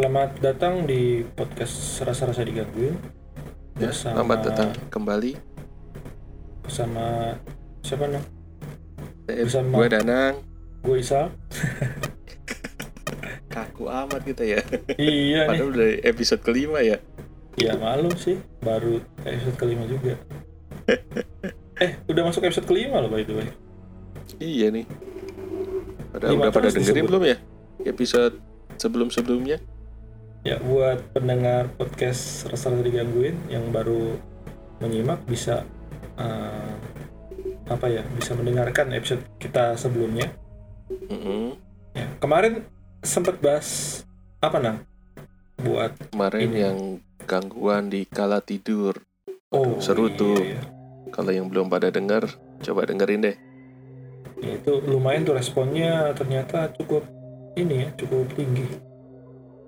selamat datang di podcast rasa-rasa digangguin Ya, Bersama- selamat datang kembali. bersama siapa nang? Eh, Bersama- Gue Danang. Gue Isa. Kaku amat kita ya. iya nih. Padahal udah episode kelima ya. Ya malu sih, baru episode kelima juga. eh, udah masuk episode kelima loh by the way. Iya nih. Padahal udah pada dengerin disebut. belum ya? Episode sebelum-sebelumnya. Ya buat pendengar podcast rasa-rasa digangguin yang baru menyimak bisa eh, apa ya bisa mendengarkan episode kita sebelumnya. Mm-mm. Ya, kemarin sempat bahas apa nang? Buat Kemarin Ini. yang gangguan di kala tidur. oh seru iya, tuh. iya. Kalau yang belum pada denger, coba dengerin deh. Ya, itu lumayan tuh responnya ternyata cukup ini ya cukup tinggi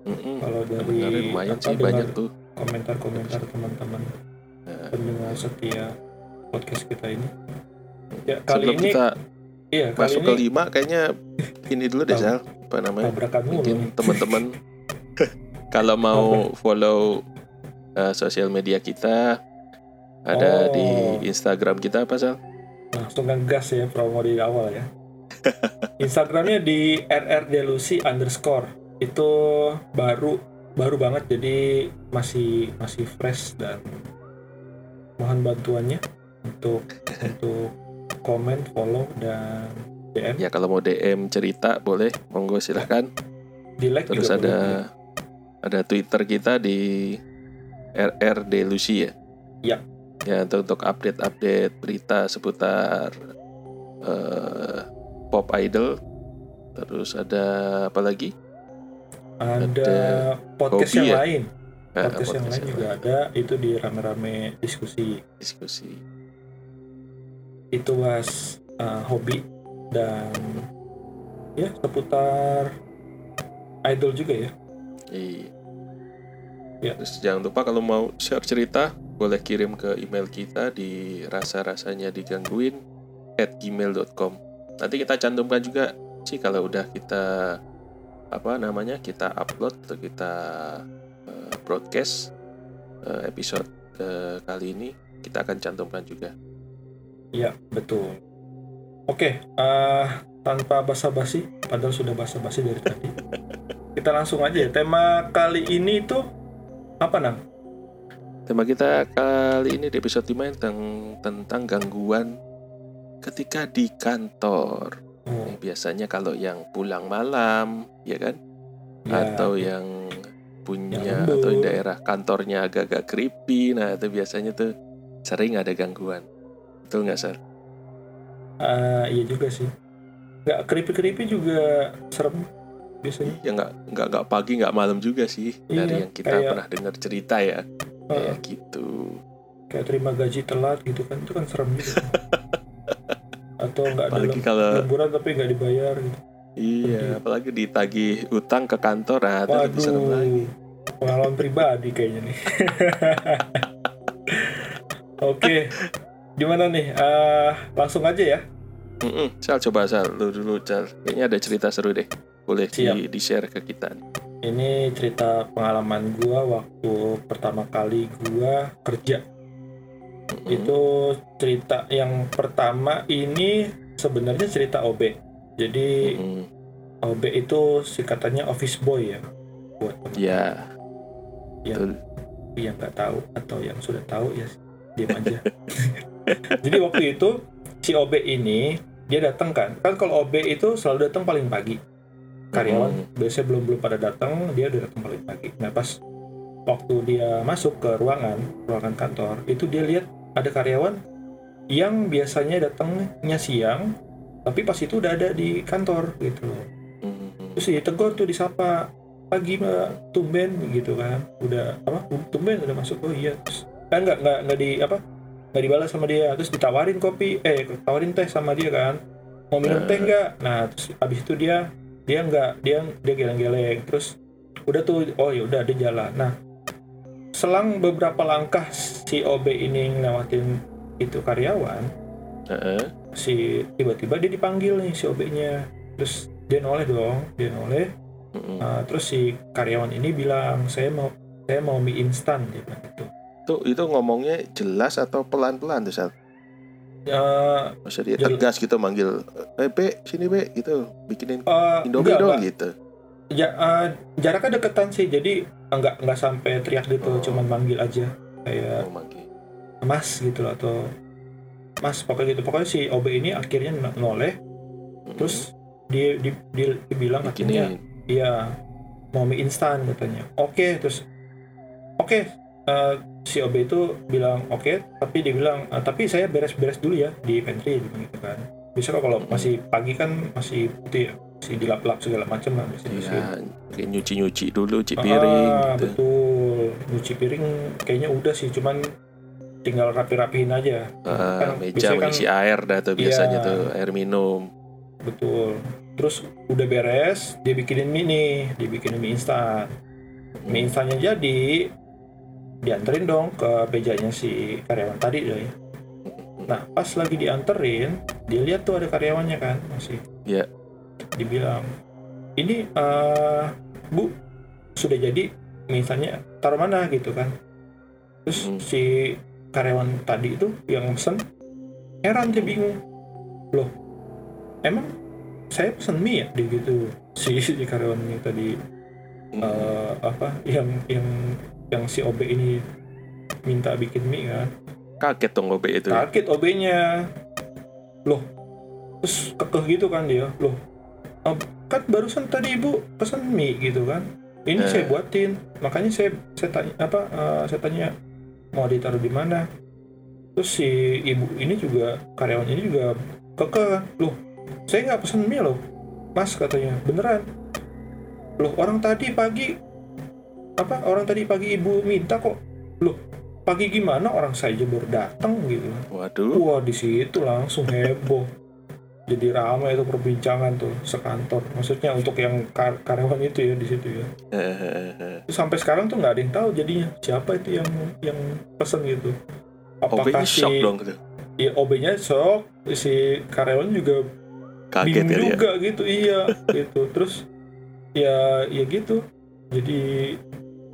Mm-mm. kalau dari lumayan sih banyak tuh. komentar-komentar teman-teman Nah, pendengar setia podcast kita ini. Ya kali sebelum ini kita iya kali masuk ini ke lima, kayaknya ini dulu deh Sal. Apa namanya? mungkin teman-teman kalau mau follow uh, sosial media kita ada Oh. di Instagram kita apa sal? langsung ngegas ya promo di awal ya. Instagramnya di rrdelusi underscore itu baru baru banget jadi masih masih fresh dan mohon bantuannya untuk untuk komen follow dan DM Ya kalau mau DM cerita boleh, monggo silahkan. di like Terus juga ada boleh. ada Twitter kita di RRD Lucy ya. Ya. Ya untuk untuk update-update berita seputar eh, pop idol. Terus ada apa lagi? Ada, ada podcast yang ya? lain Ah, podcast yang lain juga ada itu di rame-rame diskusi diskusi. itu bahas uh, hobi dan ya seputar idol juga ya Iya. Ya. Terus jangan lupa kalau mau share cerita boleh kirim ke email kita di rasa-rasanya digangguin at gmail.com. Nanti kita cantumkan juga sih kalau udah kita apa namanya kita upload atau kita eh, broadcast eh, episode eh, kali ini kita akan cantumkan juga. ya betul oke uh, tanpa basa-basi padahal sudah basa-basi dari tadi kita langsung aja ya tema kali ini tuh apa nang Tema kita kali ini di episode 5 tentang tentang gangguan ketika di kantor. Ini biasanya kalau yang pulang malam, ya kan? ya, Atau yang punya Yang lembur. atau di daerah kantornya agak-agak creepy, nah itu biasanya tuh sering ada gangguan. Betul nggak, Sar? uh, iya juga sih nggak creepy creepy juga serem biasanya Ya nggak nggak nggak pagi nggak malam juga sih Iya, dari yang kita kayak- pernah dengar cerita ya, Uh, kayak gitu. kayak terima gaji telat gitu kan itu kan serem juga atau nggak ada lem- kalau lemburan tapi nggak dibayar gitu iya, apalagi ditagih utang ke kantor, nah itu lebih serem lagi. Waduh, pengalaman pribadi kayaknya nih. Oke, gimana nih? Eh, langsung aja ya. Mm-mm. Sal coba Sal, lu dulu Sal. Kayaknya ada cerita seru deh. Boleh di, Siap. di share ke kita. Ini cerita pengalaman gua waktu pertama kali gua kerja. Mm-mm. Itu cerita yang pertama ini sebenarnya cerita OB. Jadi Mm-mm. OB itu singkatannya office boy ya. Buat teman Ya, yang betul. yang nggak tahu atau yang sudah tahu ya diam aja. Jadi waktu itu si OB ini dia datang kan, kan kalau OB itu selalu datang paling pagi. Karyawan Hmm. biasanya belum belum pada datang, dia udah datang paling pagi. Nah pas waktu dia masuk ke ruangan ruangan kantor itu dia lihat ada karyawan yang biasanya datangnya siang, tapi pas itu udah ada di kantor gitu. Loh Mm-mm. terus ditegur tuh disapa pagi mbak tumben gitu kan. Udah apa? Tumben? Udah masuk? Oh iya. Terus kan nggak nggak nggak di apa nggak dibalas sama dia. Terus ditawarin kopi eh tawarin teh sama dia kan. Mau minum teh Eh. nggak? Nah terus abis itu dia dia nggak dia dia geleng-geleng. Terus udah tuh oh ya udah dia jalan. Nah selang beberapa langkah si OB ini ngelewatin itu karyawan Heeh. si tiba-tiba dia dipanggil nih si OB-nya terus dia noleh dong dia noleh Mm-mm. Nah, terus si karyawan ini bilang saya mau saya mau mie instan dia bilang gitu Tuh itu ngomongnya jelas atau pelan-pelan tuh Sal? ya dia Jel- tegas gitu manggil, eh Be, sini Be, gitu, bikinin eh, Indomie enggak, dong enggak. gitu. Ja, eh, jaraknya deketan sih jadi enggak enggak sampai teriak gitu Oh. cuman manggil aja. Kayak Oh, manggil. mas gitu loh atau mas pokoknya gitu. Pokoknya si OB ini akhirnya no- noleh. Mm-mm. terus dia, dia, dia, dia bilang akhirnya iya mau mie instan katanya. Oke terus oke eh, si OB itu bilang oke tapi dia bilang "Eh, tapi saya beres-beres dulu ya di pantry gitu kan. Bisa kok kalau masih pagi kan masih itu ya masih dilap-lap segala macam lah masih Iya, kayak nyuci-nyuci dulu, cuci piring ah, gitu. betul. Nyuci piring kayaknya udah sih cuman tinggal rapi-rapihin aja. Ah, Kan meja biasanya kan- mengisi air dah tuh biasanya Iya. tuh air minum. betul. Terus udah beres dia bikinin mie nih dia bikinin mie instan. Mie instannya jadi dianterin dong ke mejanya si karyawan tadi deh nah pas lagi dianterin dia lihat tuh ada karyawannya kan masih. Iya. Dibilang ini eh bu sudah jadi mie instannya taruh mana gitu kan terus Hmm. si karyawan tadi itu yang pesen heran dia bingung loh emang saya pesen mie ya dia gitu si, si karyawannya tadi Mm. eh, apa yang yang yang si OB ini minta bikin mie kan Kaget dong OB itu. ya. kaget OB-nya loh terus kekeh gitu kan dia loh "Eh, kan barusan tadi ibu pesan mie gitu kan ini Eh. saya buatin makanya saya saya tanya apa eh, saya tanya mau ditaruh di mana terus si ibu ini juga karyawan ini juga kekeh kan loh saya nggak pesan mie loh mas katanya beneran loh orang tadi pagi apa orang tadi pagi ibu minta kok loh pagi gimana orang saya baru datang gitu Waduh. Wah di situ langsung heboh. Jadi ramai itu perbincangan tuh sekantor. Maksudnya untuk yang kar- karyawan itu ya di situ ya. Sampai sekarang tuh nggak ada yang tahu jadinya siapa itu yang yang pesen gitu. OB-nya si shock dong gitu. ya, OB-nya shock, si karyawan juga Kaget ya. juga gitu iya gitu. Terus ya ya gitu. Jadi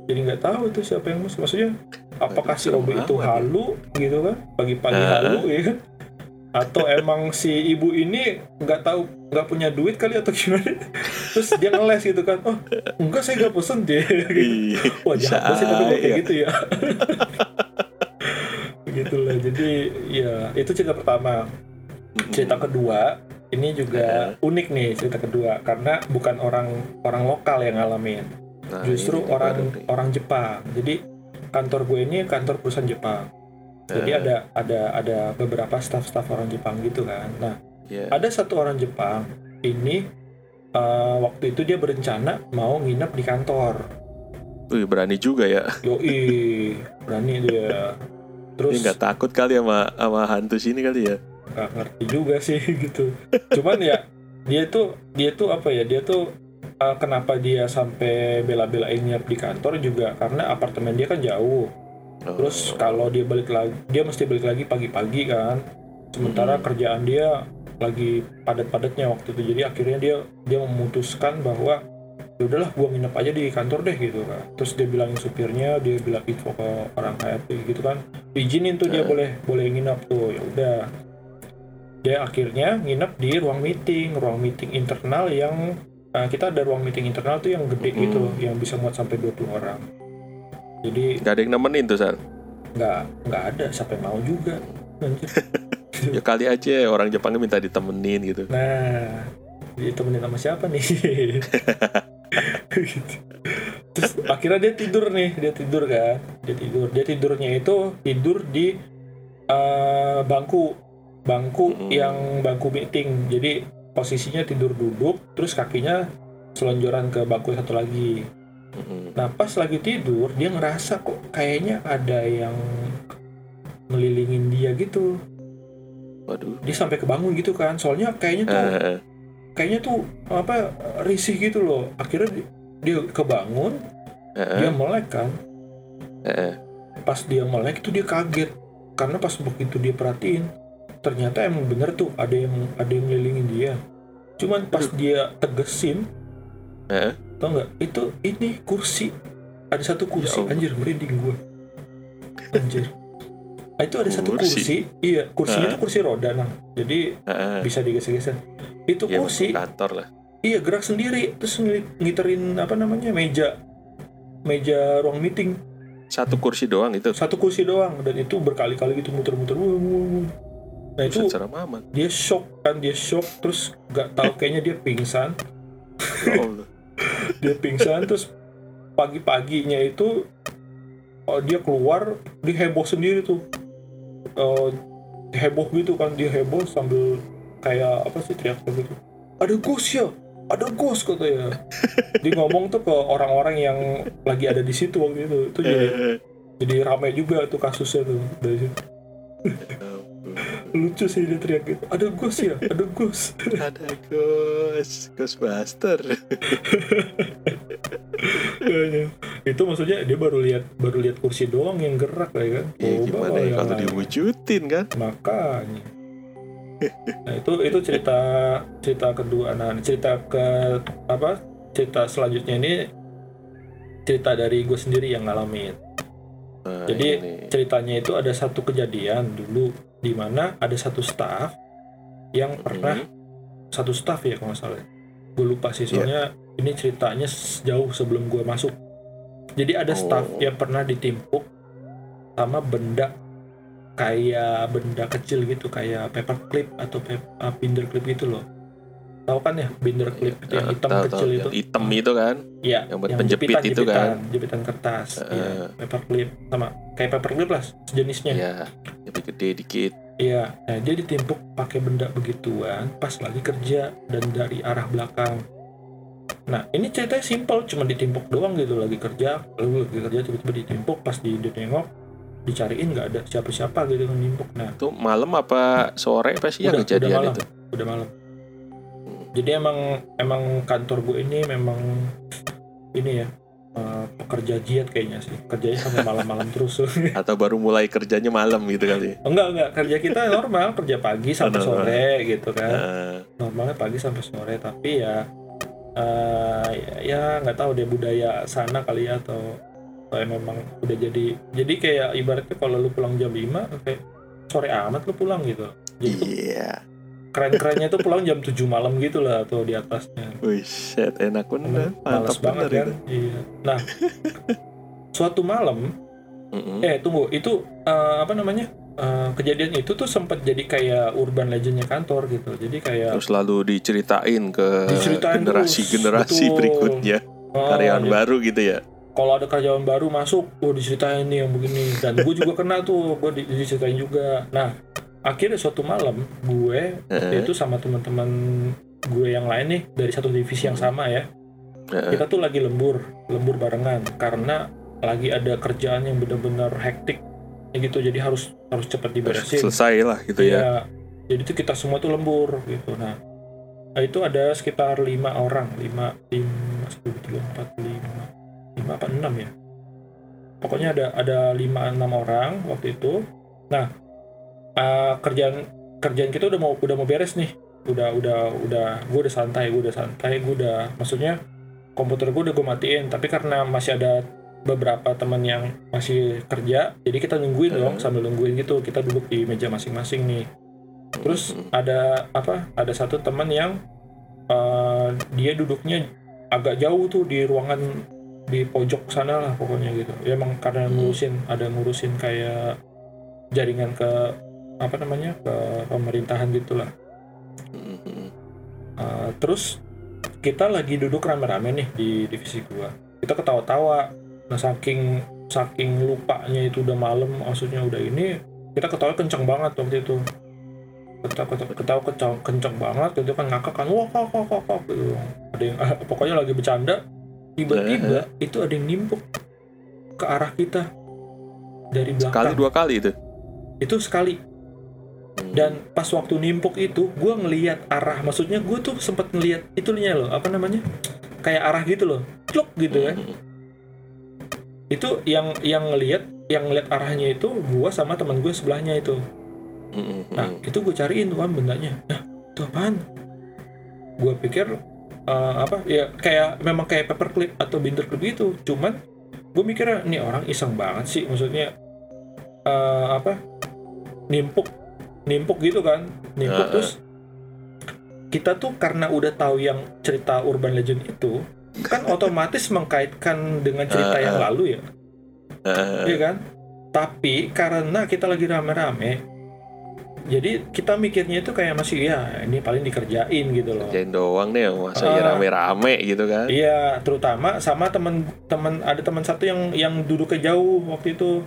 jadi nggak tahu itu siapa yang pesen. Maksudnya apakah si OB itu ya. halu gitu kan pagi-pagi Ah. halu ya kan? Atau emang si ibu ini nggak tahu nggak punya duit kali atau gimana terus dia ngeles gitu kan oh enggak saya nggak pesen dia gitu. Iya. wah jahat sih tapi kayak aja. gitu ya begitulah jadi ya itu cerita pertama cerita kedua ini juga unik nih cerita kedua karena bukan orang orang lokal yang ngalamin Nah, justru orang orang Jepang. Jadi kantor gue ini kantor perusahaan Jepang. Jadi Eh, ada ada ada beberapa staff-staff orang Jepang gitu kan. Nah, ya. ada satu orang Jepang ini eh, waktu itu dia berencana mau nginep di kantor. Wih, berani juga ya. Yoi, berani dia. Dia Terus nggak takut kali sama sama hantu sini kali ya. nggak ngerti juga sih gitu. Cuman ya dia tuh dia tuh apa ya dia tuh eh, kenapa dia sampai bela-belain nginep di kantor juga karena apartemen dia kan jauh. Oh. Terus kalau dia balik lagi, dia mesti balik lagi pagi-pagi kan. Sementara Hmm. kerjaan dia lagi padat-padatnya waktu itu. Jadi akhirnya dia dia memutuskan bahwa ya udahlah gua nginep aja di kantor deh gitu kan. Terus dia bilangin supirnya, dia bilang info ke orang HRD gitu kan. Izinin tuh dia Hmm. boleh boleh nginep tuh. Ya udah. Dia akhirnya nginep di ruang meeting, ruang meeting internal yang eh, kita ada ruang meeting internal tuh yang gede Hmm. gitu yang bisa muat sampai 20 orang. Jadi Nggak ada yang nemenin tuh, San. nggak nggak ada yang mau juga. Ya kali aja orang Jepangnya minta ditemenin gitu. nah ditemenin sama siapa nih Gitu. terus akhirnya dia tidur nih dia tidur kan dia tidur dia tidurnya itu tidur di eh, bangku bangku Mm-mm. yang bangku meeting jadi posisinya tidur duduk terus kakinya selonjoran ke bangku satu lagi Nah pas lagi tidur dia ngerasa kok kayaknya ada yang melilingin dia gitu. Waduh. Dia sampai kebangun gitu kan. Soalnya kayaknya tuh Eh, kayaknya tuh apa risih gitu loh. Akhirnya di- dia kebangun, eh, dia melek kan. eh. Pas dia melek itu dia kaget karena pas begitu dia perhatiin ternyata emang bener tuh ada yang ada yang melilingin dia. Cuman pas dia tegesin Eh? Tau nggak? Itu ini kursi. Ada satu kursi. Ya anjir merinding gue anjir. Ah, itu ada satu Kursi? kursi. Iya kursinya Hah? tuh kursi roda nah jadi Heeh. bisa digeser-geser itu Ya, kursi. kantor lah. iya gerak sendiri. Terus ngiterin apa namanya meja. Meja ruang meeting. Satu kursi doang itu. satu kursi doang. Dan itu berkali-kali gitu muter-muter. Nah itu dia shock kan dia shock. Terus nggak tahu kayaknya dia pingsan. Allah. Dia pingsan terus pagi-paginya itu oh, dia keluar dia heboh sendiri tuh. Eh, heboh gitu kan dia heboh sambil kayak apa sih teriak gitu. Ada ghost ya? Ada ghost katanya dia. Ngomong tuh ke orang-orang yang lagi ada di situ waktu itu. Itu jadi jadi ramai juga tuh kasusnya tuh dari situ lucu sih dia teriak gitu ada ghost ya ada ghost Ada Ghost, Ghostbuster. Kayaknya. itu maksudnya dia baru lihat baru lihat kursi doang yang gerak ya kan Ya Coba gimana ya kalau lain. diwujudin kan? makanya nah itu itu cerita cerita kedua nah cerita ke apa cerita selanjutnya ini cerita dari gue sendiri yang ngalamin Nah, Jadi, ini. ceritanya itu ada satu kejadian dulu di mana ada satu staff yang pernah Mhm. satu staff ya kalau nggak salah gue lupa sih Iya. soalnya ini ceritanya jauh sebelum gue masuk jadi ada staff Oh. yang pernah ditimpuk sama benda kayak benda kecil gitu kayak paperclip atau pep, uh, binder clip gitu loh tahu kan ya binder clip itu yang Eh, hitam tahu, kecil tahu. itu Yang hitam itu kan? Iya, yang buat penjepit itu kan? jepitan kertas Heeh. iya paperclip sama kayak paperclip lah sejenisnya Ya, lebih gede dikit. Iya, nah dia ditimpuk pakai benda begituan pas lagi kerja dan dari arah belakang. Nah ini ceritanya simpel, cuma ditimpuk doang gitu lagi kerja, lalu lagi kerja tiba-tiba ditimpuk pas di ditengok dicariin nggak ada siapa-siapa gitu yang nimpuk. Nah Itu malam apa sore apa siang udah, udah kejadian malam, itu? udah malam. Jadi emang emang kantor gue ini memang ini ya eh, pekerja giat kayaknya sih kerjanya sampai malam-malam terus. Atau baru mulai kerjanya malam gitu kali? enggak enggak kerja kita normal kerja pagi sampai sore gitu kan. Nah, normalnya pagi sampai sore tapi ya eh, ya- ya nggak tahu deh budaya sana kali ya atau kayak memang udah jadi jadi kayak ibaratnya kalau lu pulang jam 5 kayak sore amat lu pulang gitu jadi Iya. Keren-kerennya tuh pulang jam 7 malam gitu lah atau di atasnya Wih, set enak bener. males Mantap banget bener kan itu. iya nah suatu malam Mm-mm. eh tunggu itu eh, apa namanya Eh, kejadian itu tuh sempat jadi kayak urban legendnya kantor gitu jadi kayak Terus lalu diceritain ke generasi-generasi berikutnya. oh, Karyawan jadi- baru gitu ya? kalau ada karyawan baru masuk, oh diceritain nih yang begini. Dan gue juga kena tuh, gue di- diceritain juga. Nah, akhirnya suatu malam gue Heeh. itu sama teman-teman gue yang lain nih dari satu divisi yang sama ya. Heeh. Kita tuh lagi lembur, lembur barengan karena lagi ada kerjaan yang benar-benar hektik ya gitu. Jadi harus harus cepat diberesin. selesai lah gitu ya. Iya. Jadi tuh kita semua tuh lembur gitu. Nah, nah, itu ada sekitar lima orang, lima, lima, satu, dua, tiga, empat, lima, lima apa enam ya? Pokoknya ada ada lima enam orang waktu itu. Nah, eh, kerjaan kerjaan kita udah mau udah mau beres nih. Udah udah udah gue udah santai, gue udah santai, gue udah maksudnya komputer gue udah gue matiin. Tapi karena masih ada beberapa teman yang masih kerja, jadi kita nungguin dong Hmm. sambil nungguin gitu. Kita duduk di meja masing-masing nih. Terus Mm-mm. ada apa? Ada satu teman yang eh, dia duduknya agak jauh tuh di ruangan di pojok sana lah pokoknya gitu. Ya emang karena Hmm. ngurusin ada ngurusin kayak jaringan ke apa namanya ke pemerintahan gitulah. Uh, terus kita lagi duduk rame-rame nih di divisi gua. Kita ketawa-tawa. Nah saking saking lupanya itu udah malam, maksudnya udah ini kita ketawa kenceng banget waktu itu. Ketawa ketawa, ketawa kenceng, kenceng banget, gitu kan ngakak kan, wah kok kok kok kok gitu. Ada yang pokoknya lagi bercanda. Tiba-tiba itu ada yang nimpuk ke arah kita dari belakang. Sekali dua kali itu. Itu sekali. Dan pas waktu nimpuk itu gue ngelihat arah. Maksudnya gue tuh sempat ngelihat itunya loh apa namanya? Kayak arah gitu loh. Clok gitu ya Mm-mm. itu yang yang ngelihat yang ngelihat arahnya itu gue sama teman gue sebelahnya itu. Mm-mm. nah itu gue cariin tuh kan bendanya. Nah itu apaan? Gue pikir eh, apa? Ya kayak memang kayak paperclip atau binder clip gitu. Cuman gue mikirnya ini orang iseng banget sih. Maksudnya eh, apa? Nimpuk nimpuk gitu kan nimpuk Heeh. terus kita tuh karena udah tahu yang cerita urban legend itu kan otomatis mengkaitkan dengan cerita yang Heeh. lalu ya Heeh. Iya kan? Tapi karena kita lagi rame-rame, jadi kita mikirnya itu kayak masih ya ini paling dikerjain gitu loh. Kerjain doang deh, masa ya Ah. rame-rame gitu kan? Iya, terutama sama temen-temen ada teman satu yang yang duduknya jauh waktu itu.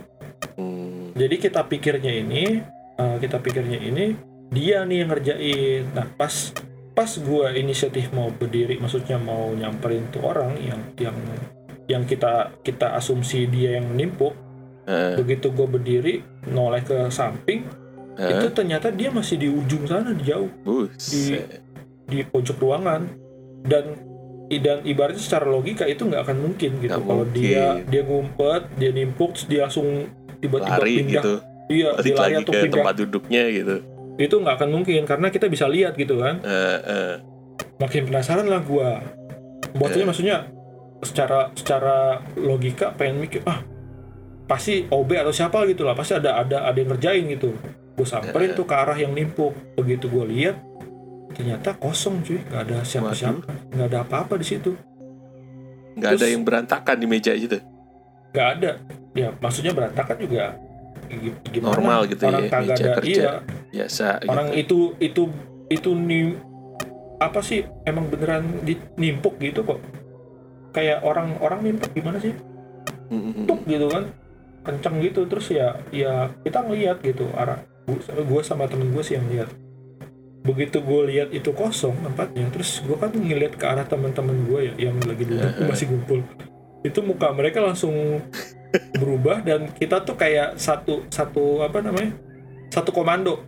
Hmm. Jadi kita pikirnya ini, eh, kita pikirnya ini dia nih yang ngerjain. Nah pas pas gua inisiatif mau berdiri, maksudnya mau nyamperin tuh orang yang yang yang kita kita asumsi dia yang nimpuk. Heeh. Begitu gue berdiri noleh ke samping, Heeh. itu ternyata dia masih di ujung sana di jauh Buset. di pojok ruangan dan dan ibaratnya secara logika itu nggak akan mungkin gitu kalau dia dia ngumpet dia nimpuk terus dia langsung tiba-tiba pindah gitu iya balik lagi ke pindah. tempat duduknya gitu. Itu nggak akan mungkin karena kita bisa lihat gitu kan. Eh, eh. makin penasaran lah gua. Buatnya Eh. maksudnya secara secara logika pengen mikir ah pasti OB atau siapa gitu lah pasti ada ada ada yang ngerjain gitu. Gue samperin Eh. tuh ke arah yang nimpuk begitu gue lihat ternyata kosong cuy. Nggak ada siapa-siapa nggak ada apa-apa di situ. Nggak ada yang berantakan di meja gitu nggak ada. Ya maksudnya berantakan juga gimana Normal gitu orang ya, meja ada kerja. iya biasa orang gitu. itu itu itu nih apa sih emang beneran di, nimpuk gitu kok kayak orang orang nimpuk gimana sih Mm-mm. tuk gitu kan kenceng gitu terus ya ya kita ngeliat gitu arah gue sama temen gue sih yang lihat begitu gue lihat itu kosong tempatnya terus gue kan ngeliat ke arah teman-teman gue ya yang lagi duduk masih ngumpul itu muka mereka langsung berubah dan kita tuh kayak satu satu apa namanya? Satu komando.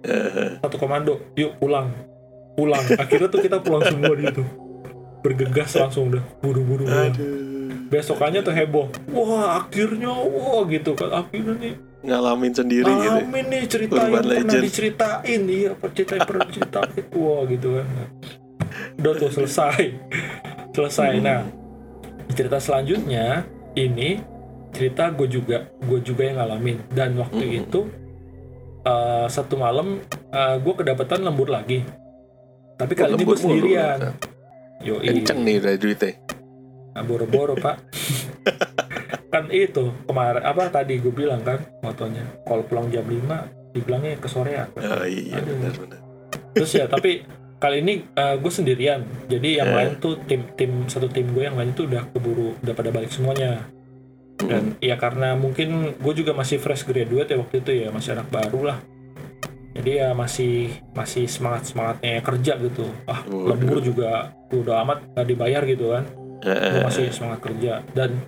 Eh, satu komando. Yuk pulang. Pulang. Akhirnya tuh kita pulang semua gitu bergegas langsung udah. Buru-buru besokannya tuh heboh. Wah akhirnya wah gitu kan. Akhirnya nih. Ngalamin sendiri gitu amin nih cerita Urban yang pernah legend. diceritain. Iya cerita yang pernah diceritain. Wah gitu kan. Udah tuh selesai. Selesai. Hmm. nah cerita selanjutnya ini cerita gue juga gue juga yang ngalamin. Dan waktu Hmm. itu eh, satu malam gue kedapatan lembur lagi. Tapi Oh, kali ini gue sendirian. Yo kenceng nih udah duitnya Nah, boro-boro pak. Kan itu kemarin apa tadi gue bilang kan motonya. Kalau pulang jam 5 dibilangnya ke sorean oh iya benar-benar terus ya tapi kali ini gue sendirian. Jadi yang Eh. lain tuh tim tim satu tim gue yang lain tuh udah keburu udah pada balik semuanya dan ya karena mungkin gue juga masih fresh graduate ya waktu itu ya masih anak baru lah. Jadi ya masih masih semangat semangatnya kerja gitu. Ah Waduh. lembur juga udah amat gak dibayar gitu kan. Eh, gue masih semangat kerja. Dan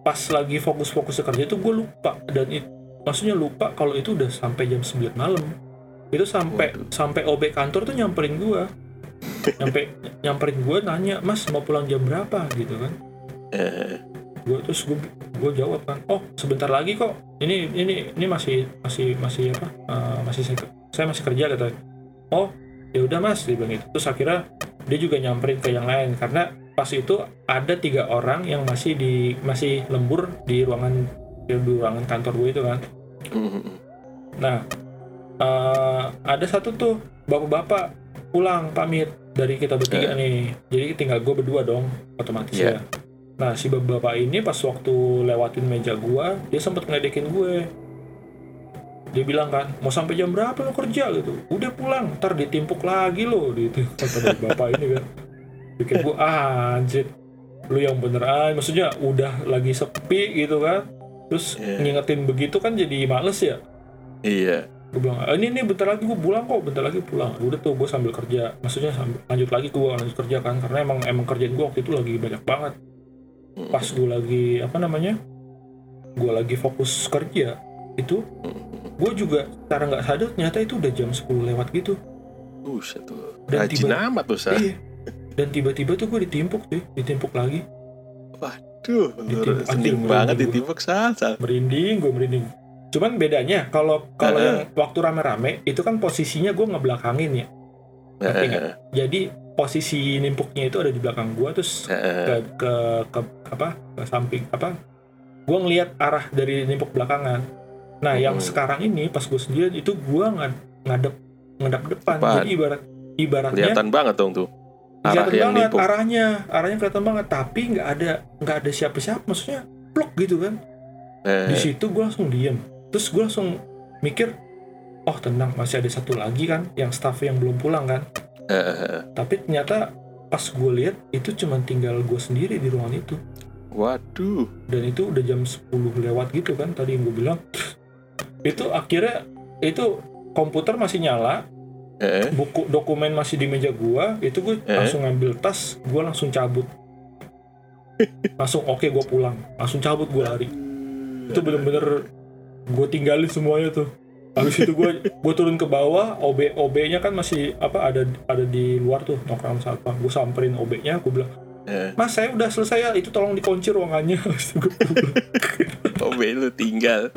pas lagi fokus-fokus kerja itu gue lupa. Dan it- maksudnya lupa kalau itu udah sampai jam 9 malam. Itu sampai Waduh. sampai OB kantor tuh nyamperin gue nyampe nyamperin gue nanya mas mau pulang jam berapa? gitu kan. Eh, gue terus gue gue jawab kan oh sebentar lagi kok. Ini ini ini masih masih masih apa eh, masih saya, saya masih kerja kata oh ya udah mas dia bilang itu terus akhirnya dia juga nyamperin ke yang lain karena pas itu ada tiga orang yang masih di masih lembur di ruangan di ruangan kantor gue itu kan. Mm, nah eh, ada satu tuh bapak-bapak pulang pamit dari kita bertiga nih. Jadi tinggal gue berdua dong otomatis Iya. ya nah si bapak ini pas waktu lewatin meja gua dia sempet ngeledekin gue. Dia bilang kan mau sampai jam berapa lo kerja? Gitu. Udah pulang ntar ditimpuk lagi lo gitu. Kata bapak ini kan. Bikin gua ah anjir. Lu yang bener aja. Maksudnya udah lagi sepi gitu kan. Terus Iya. ngingetin begitu kan jadi males ya. Iya. Gue bilang "Ah, ini nih bentar lagi gue pulang kok bentar lagi pulang. Udah tuh gue sambil kerja. Maksudnya sambil, lanjut lagi gue lanjut kerja kan karena emang emang kerjaan gue waktu itu lagi banyak banget pas gue lagi apa namanya gue lagi fokus kerja itu gue juga secara nggak sadar ternyata itu udah jam 10 lewat gitu. Buset tuh. Dan rajin tiba- amat tuh iya. Dan tiba-tiba tuh gue ditimpuk tuh ditimpuk lagi. Duh, Ditimpuk, anjir, banget merinding ditimpuk Sal. merinding gue merinding. Cuman bedanya kalau kalau Heeh. yang waktu rame-rame itu kan posisinya gue ngebelakangin ya. Nggak? Eh, jadi posisi nimpuknya itu ada di belakang gua terus ke ke, ke apa ke samping apa gua ngelihat arah dari nimpuk belakangan. Nah yang Hmm. sekarang ini pas gue sendirian itu gua ngad, ngadep ngadep depan. Depan. jadi ibarat ibaratnya kelihatan banget dong tuh. Arah kelihatan yang banget nimpuk. arahnya. Arahnya kelihatan banget tapi nggak ada nggak ada siapa-siapa. Maksudnya plok gitu kan. Di Eh, situ gue langsung diem. Terus gue langsung mikir oh tenang masih ada satu lagi kan yang staff yang belum pulang kan tapi ternyata pas gue lihat itu cuma tinggal gue sendiri di ruangan itu. Waduh. Dan itu udah jam 10 lewat gitu kan tadi yang gue bilang. Itu akhirnya itu komputer masih nyala Eh, buku dokumen masih di meja gua itu gue Eh? langsung ngambil tas gua langsung cabut. Langsung oke gua pulang. Langsung cabut gua lari. Itu bener-bener gue tinggalin semuanya tuh habis itu gue gue turun ke bawah OB OB nya kan masih apa ada ada di luar tuh nongkrong satpam gue samperin OB nya gue bilang eh. mas saya udah selesai ya itu tolong dikunci ruangannya. Itu. OB lu tinggal.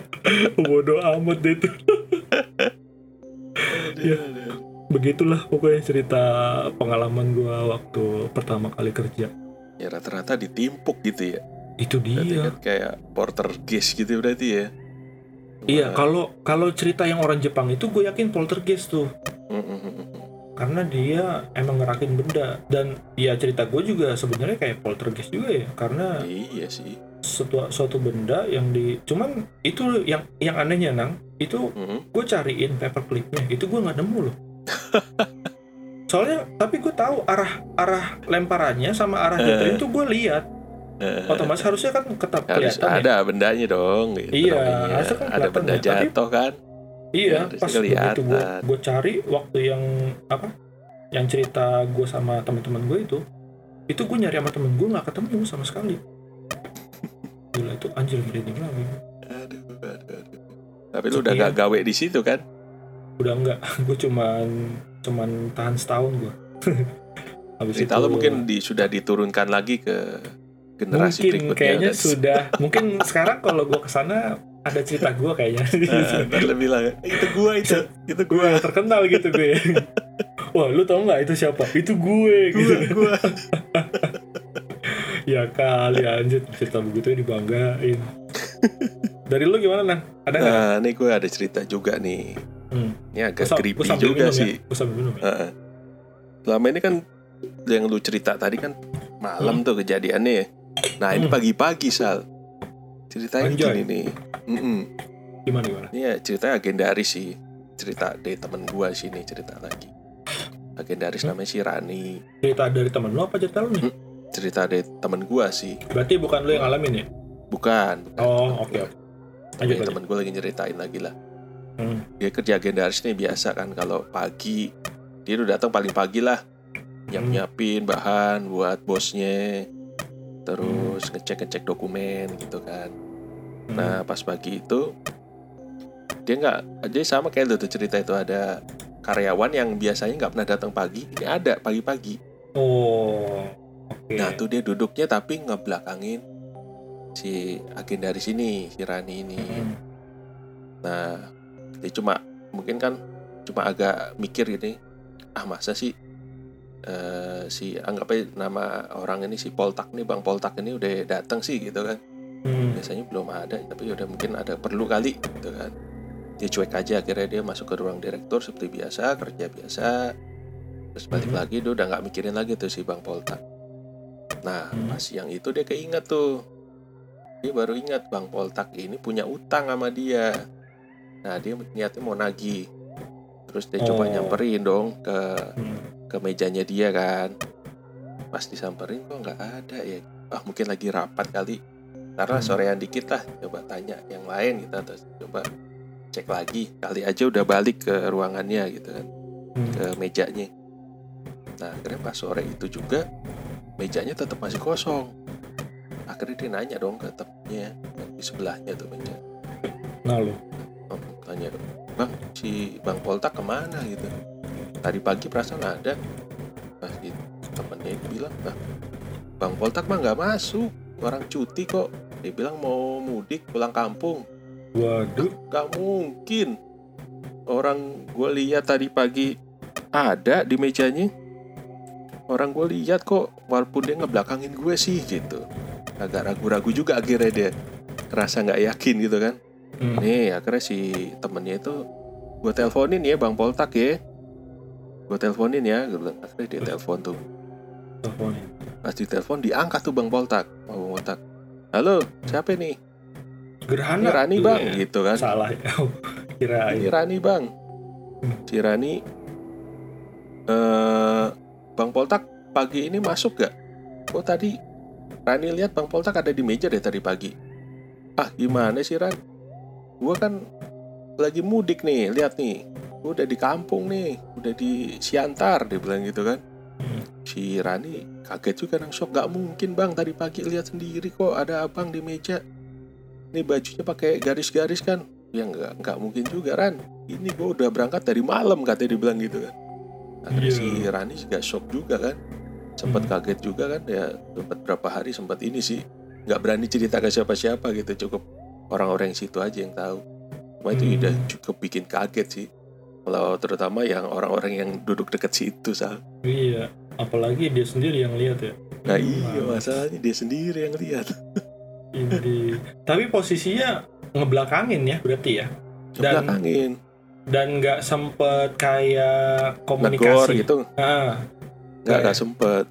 Bodoh amat deh tuh Iya. begitulah pokoknya cerita pengalaman gue waktu pertama kali kerja. Ya rata-rata ditimpuk gitu ya. Itu berarti dia kan kayak porter case gitu berarti ya iya kalau kalau cerita yang orang Jepang itu gue yakin poltergeist tuh. Karena dia emang ngerakin benda. Dan ya cerita gue juga sebenarnya kayak poltergeist juga ya karena iya sih. suatu suatu benda yang di cuman itu yang yang anehnya nang itu gue cariin paperclipnya. Itu gue nggak nemu loh. Soalnya tapi gue tahu arah arah lemparannya sama arah Eh. itu gue lihat otomatis harusnya kan ketap harus kelihatan ya ada bendanya dong gitu Iya, namanya. harusnya kan ada kelihatan benda ya, jatuh kan iya pas begitu gue kelihatan. gue cari waktu yang apa yang cerita gue sama teman-teman gue itu itu gue nyari sama temen gue nggak ketemu sama sekali gila itu anjir merinding lagi aduh, aduh, aduh. tapi lu udah Sekian. gak gawe di situ kan udah enggak gue cuman cuman tahan setahun gue habis cerita lu mungkin di, sudah diturunkan lagi ke generasi mungkin berikutnya kayaknya sudah. Mungkin sekarang kalau gue ke sana ada cerita gue kayaknya. Ntar lu bilang itu gua itu itu gue terkenal gitu gue wah lu tau nggak itu siapa? Itu gue gitu. Gua ya kali anjir. Cerita begitu dibanggain. Dari lu gimana nang? Ada nggak? Nah ini gue ada cerita juga nih. Hmm. ini agak Gua sam- creepy juga minum sih. Ya. Minum ya. Heeh. selama ini kan yang lu cerita tadi kan malam tuh kejadiannya ya. Nah ini Hmm. pagi-pagi sal. Ceritanya Anjay. gini nih. Mm-mm. gimana gimana? Ini ya ceritanya agendaris sih. Cerita dari temen gua sini cerita lagi. Agendaris Hmm. namanya si Rani. Cerita dari temen lu apa cerita lu nih? Cerita dari temen gua sih. Berarti bukan lu yang ngalamin ya? Bukan, bukan oh oke Tapi lanjut lanjut temen gue lagi nyeritain lagi lah. Hmm. dia kerja agendaris nih biasa kan. Kalau pagi dia udah datang paling pagi lah. Nyiap nyiapin bahan buat bosnya terus ngecek ngecek dokumen gitu kan Hmm. nah pas pagi itu dia nggak dia sama kayak tuh cerita itu ada karyawan yang biasanya nggak pernah datang pagi ini ada pagi-pagi oh oke nah tuh dia duduknya tapi ngebelakangin si agendaris ini si Rani ini Hmm. Nah, dia cuma mungkin kan cuma agak mikir gini, ah masa sih eh, si anggap aja nama orang ini si Poltak nih Bang Poltak ini udah datang sih gitu kan. Hmm. Biasanya belum ada, tapi udah mungkin ada perlu kali gitu kan. Dia cuek aja akhirnya dia masuk ke ruang direktur seperti biasa, kerja biasa. Terus balik Mhm. lagi dia udah nggak mikirin lagi tuh si Bang Poltak. Nah, Mhm. pas yang itu dia keinget tuh. Dia baru ingat Bang Poltak ini punya utang sama dia. Nah, dia niatnya mau nagih. Terus dia coba Oh. nyamperin dong ke Hmm. Ke mejanya dia kan. Pas disamperin kok nggak ada ya. Ah, mungkin lagi rapat kali. Karena Hmm. sorean dikit lah, coba tanya yang lain kita terus coba cek lagi. Kali aja udah balik ke ruangannya gitu kan, Hmm. ke mejanya. Nah, akhirnya pas sore itu juga mejanya tetap masih kosong. Akhirnya dia nanya dong ke temennya di sebelahnya tuh meja. nah lu Oh, tanya bang si bang Poltak ke mana gitu tadi pagi perasaan ada. Pas itu temennya itu bilang nah bang Poltak mah nggak masuk. Orang cuti kok. Dia bilang mau mudik pulang kampung. Waduh. Nggak mungkin. Orang gue lihat tadi pagi ada di mejanya. Orang gue lihat kok walaupun dia ngebelakangin gue sih gitu. Agak ragu-ragu juga akhirnya dia. Rasa nggak yakin gitu kan. Hmm. nih akhirnya si temennya itu gue teleponin ya bang Poltak ya gue teleponin ya gue bilang akhirnya dia telepon tuh Teleponin. pas ditelepon diangkat tuh bang Poltak bang Poltak halo siapa nih Gerhana. ini Rani Iya. bang gitu kan Salah ya. Kirain. ini Rani bang si Rani eh bang Poltak pagi ini masuk gak oh tadi Rani lihat bang Poltak ada di meja deh tadi pagi ah gimana sih Ran gua kan lagi mudik nih lihat nih udah di kampung nih udah di Siantar dia bilang gitu kan. Si Rani kaget juga nang shock gak mungkin bang tadi pagi lihat sendiri kok ada abang di meja. Ini bajunya pakai garis-garis kan. Ya nggak nggak mungkin juga Ran. Ini gue udah berangkat dari malam katanya dibilang gitu kan. Akhirnya Iya. si Rani juga shock juga kan. Sempat Hmm. kaget juga kan ya sempat berapa hari sempat ini sih nggak berani cerita ke siapa-siapa gitu cukup orang-orang situ aja yang tahu. Cuma itu Hmm. udah cukup bikin kaget sih kalau terutama yang orang-orang yang duduk deket situ sal Iya. Apalagi dia sendiri yang lihat ya. nah iya masalahnya dia sendiri yang lihat Ini. Tapi posisinya ngebelakangin ya berarti ya. Dan- belakangin Dan nggak sempet kayak negor komunikasi. gitu Ah. nggak Nggak sempet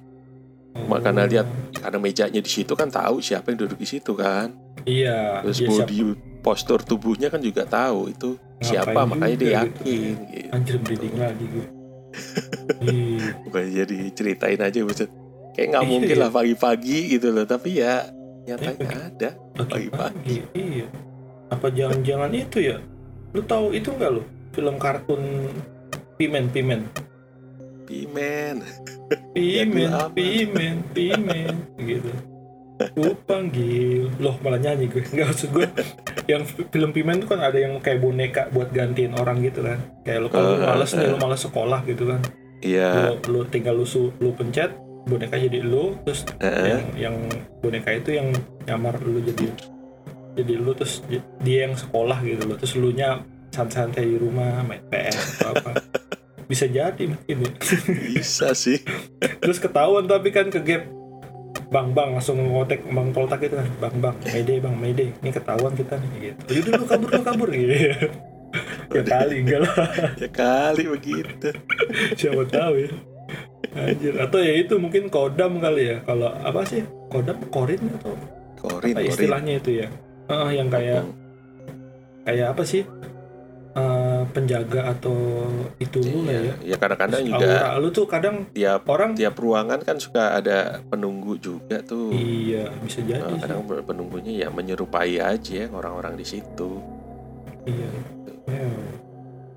Oh. Makanya lihat karena mejanya di situ kan tahu siapa yang duduk di situ kan Iya. terus siap- body postur tubuhnya kan juga tahu itu siapa Ngapain makanya dia juga yakin gitu. Anjir breeding lagi gue. Iya. bukan jadi ceritain aja buset kayak nggak Iya, mungkin lah pagi-pagi gitu loh tapi ya nyatanya ada Pagi-pagi. Iya. Apa jangan-jangan itu ya? Lu tahu itu nggak lu? Film kartun Pimen Pimen. pimen Pimen, pimen, pimen gitu. Gue panggil, loh malah nyanyi gue. Nggak maksud gue, yang fi- film pimen tuh kan ada yang kayak boneka buat gantiin orang gitu kan. Kayak lo kalau lu Eh, males nih, eh. lo males sekolah gitu kan. iya Lo, lo tinggal lu, su, lu pencet, boneka jadi lo, terus eh, yang yang boneka itu yang nyamar lu jadi jadi lu terus dia yang sekolah gitu loh terus lu nya santai-santai di rumah main PS atau apa bisa jadi mungkin ya. bisa sih terus ketahuan tapi kan ke gap bang bang langsung ngotek bang poltak gitu kan. Bang bang mayday bang mayday. Ini ketahuan kita nih gitu. Yaudah lu kabur lu kabur gitu. Ya kali enggak lah. Ya kali begitu. Siapa tahu ya. Anjir. atau ya itu mungkin kodam kali ya. Kalau apa sih? Kodam? Korin atau korin apa korin. istilahnya itu ya? Ah, yang kayak kayak apa sih penjaga atau itu lu lah ya ya kadang-kadang Terus juga aura lu tuh kadang tiap orang tiap ruangan kan suka ada penunggu juga tuh iya bisa jadi Nah, sih. kadang penunggunya ya menyerupai aja orang-orang di situ. iya Ya.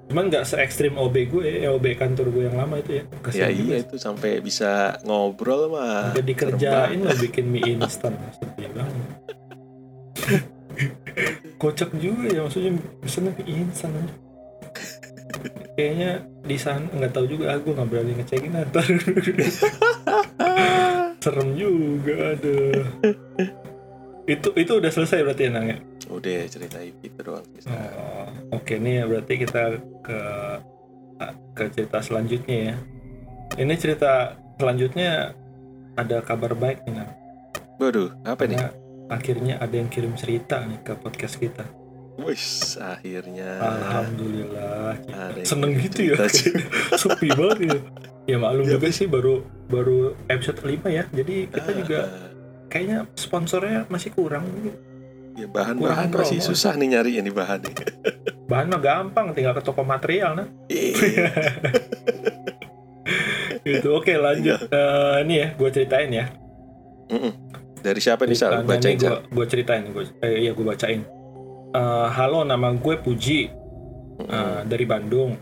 cuman nggak se ekstrim OB gue ya OB kantor gue yang lama itu ya Ya Kasian juga iya sih. itu sampai bisa ngobrol mah. Udah dikerjain lo bikin mie instan sedih banget kocak juga ya maksudnya pesennya mie instan aja kayaknya di sana nggak tahu juga aku nggak berani ngecekin ntar serem juga ada itu itu udah selesai berarti ya Nang ya banget. Udah ceritain gitu doang bisa. Oh, oke nih ya berarti kita ke ke cerita selanjutnya ya. Ini cerita selanjutnya ada kabar baik nih Nang. Waduh, apa nih? Karena akhirnya ada yang kirim cerita nih ke podcast kita. Wis, akhirnya Alhamdulillah. ada Seneng gitu ya. Sepi banget ya. Ya maklum Ya, juga sih baru baru episode 5 ya. Jadi kita Ah, juga kayaknya sponsornya masih kurang. ya bahan-bahan masih promo. susah nih nyari ini bahan nih. Bahan mah gampang, tinggal ke toko material nah. Iya. gitu oke lanjut Eh, ini ya gue ceritain ya Mm-mm. Dari siapa nih Sal? Bacain Sal. gua, gua ceritain gue eh, iya gue bacain Eh, halo nama gue Puji eh, dari Bandung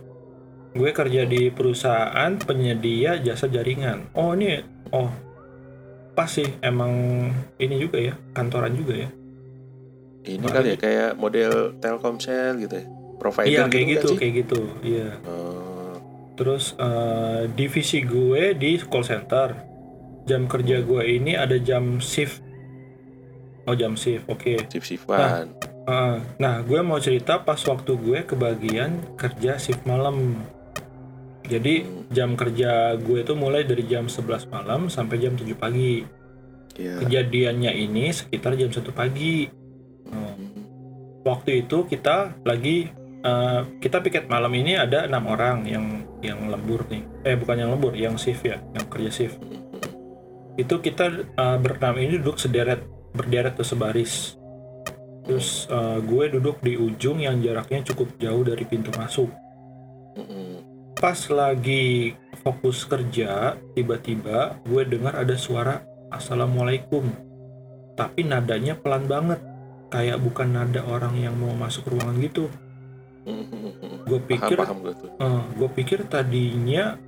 gue kerja di perusahaan penyedia jasa jaringan oh ini oh pas sih emang ini juga ya kantoran juga ya Ini kali ya kayak model Telkomsel gitu ya. Provider iya kayak gitu sih? kayak gitu iya Oh, Terus eh, divisi gue di call center. Jam kerja gue ini ada jam shift. Oh jam shift, oke. sif-sifan. Eh, nah gue mau cerita pas waktu gue kebagian kerja shift malam. Jadi jam kerja gue itu mulai dari jam 11 malam sampai jam 7 pagi. Iya. Kejadiannya ini sekitar jam 1 pagi. Hmm. Waktu itu kita lagi eh, kita piket malam ini ada enam orang yang yang lembur nih. Eh bukan yang lembur, yang shift ya, yang kerja shift. Itu kita eh, berenam ini duduk sederet, berderet tuh sebaris. Terus eh, gue duduk di ujung yang jaraknya cukup jauh dari pintu masuk. Pas lagi fokus kerja, tiba-tiba gue dengar ada suara Assalamualaikum. Tapi nadanya pelan banget. Kayak bukan nada orang yang mau masuk ruangan gitu. Gue pikir, paham gue tuh. eh, gue pikir tadinya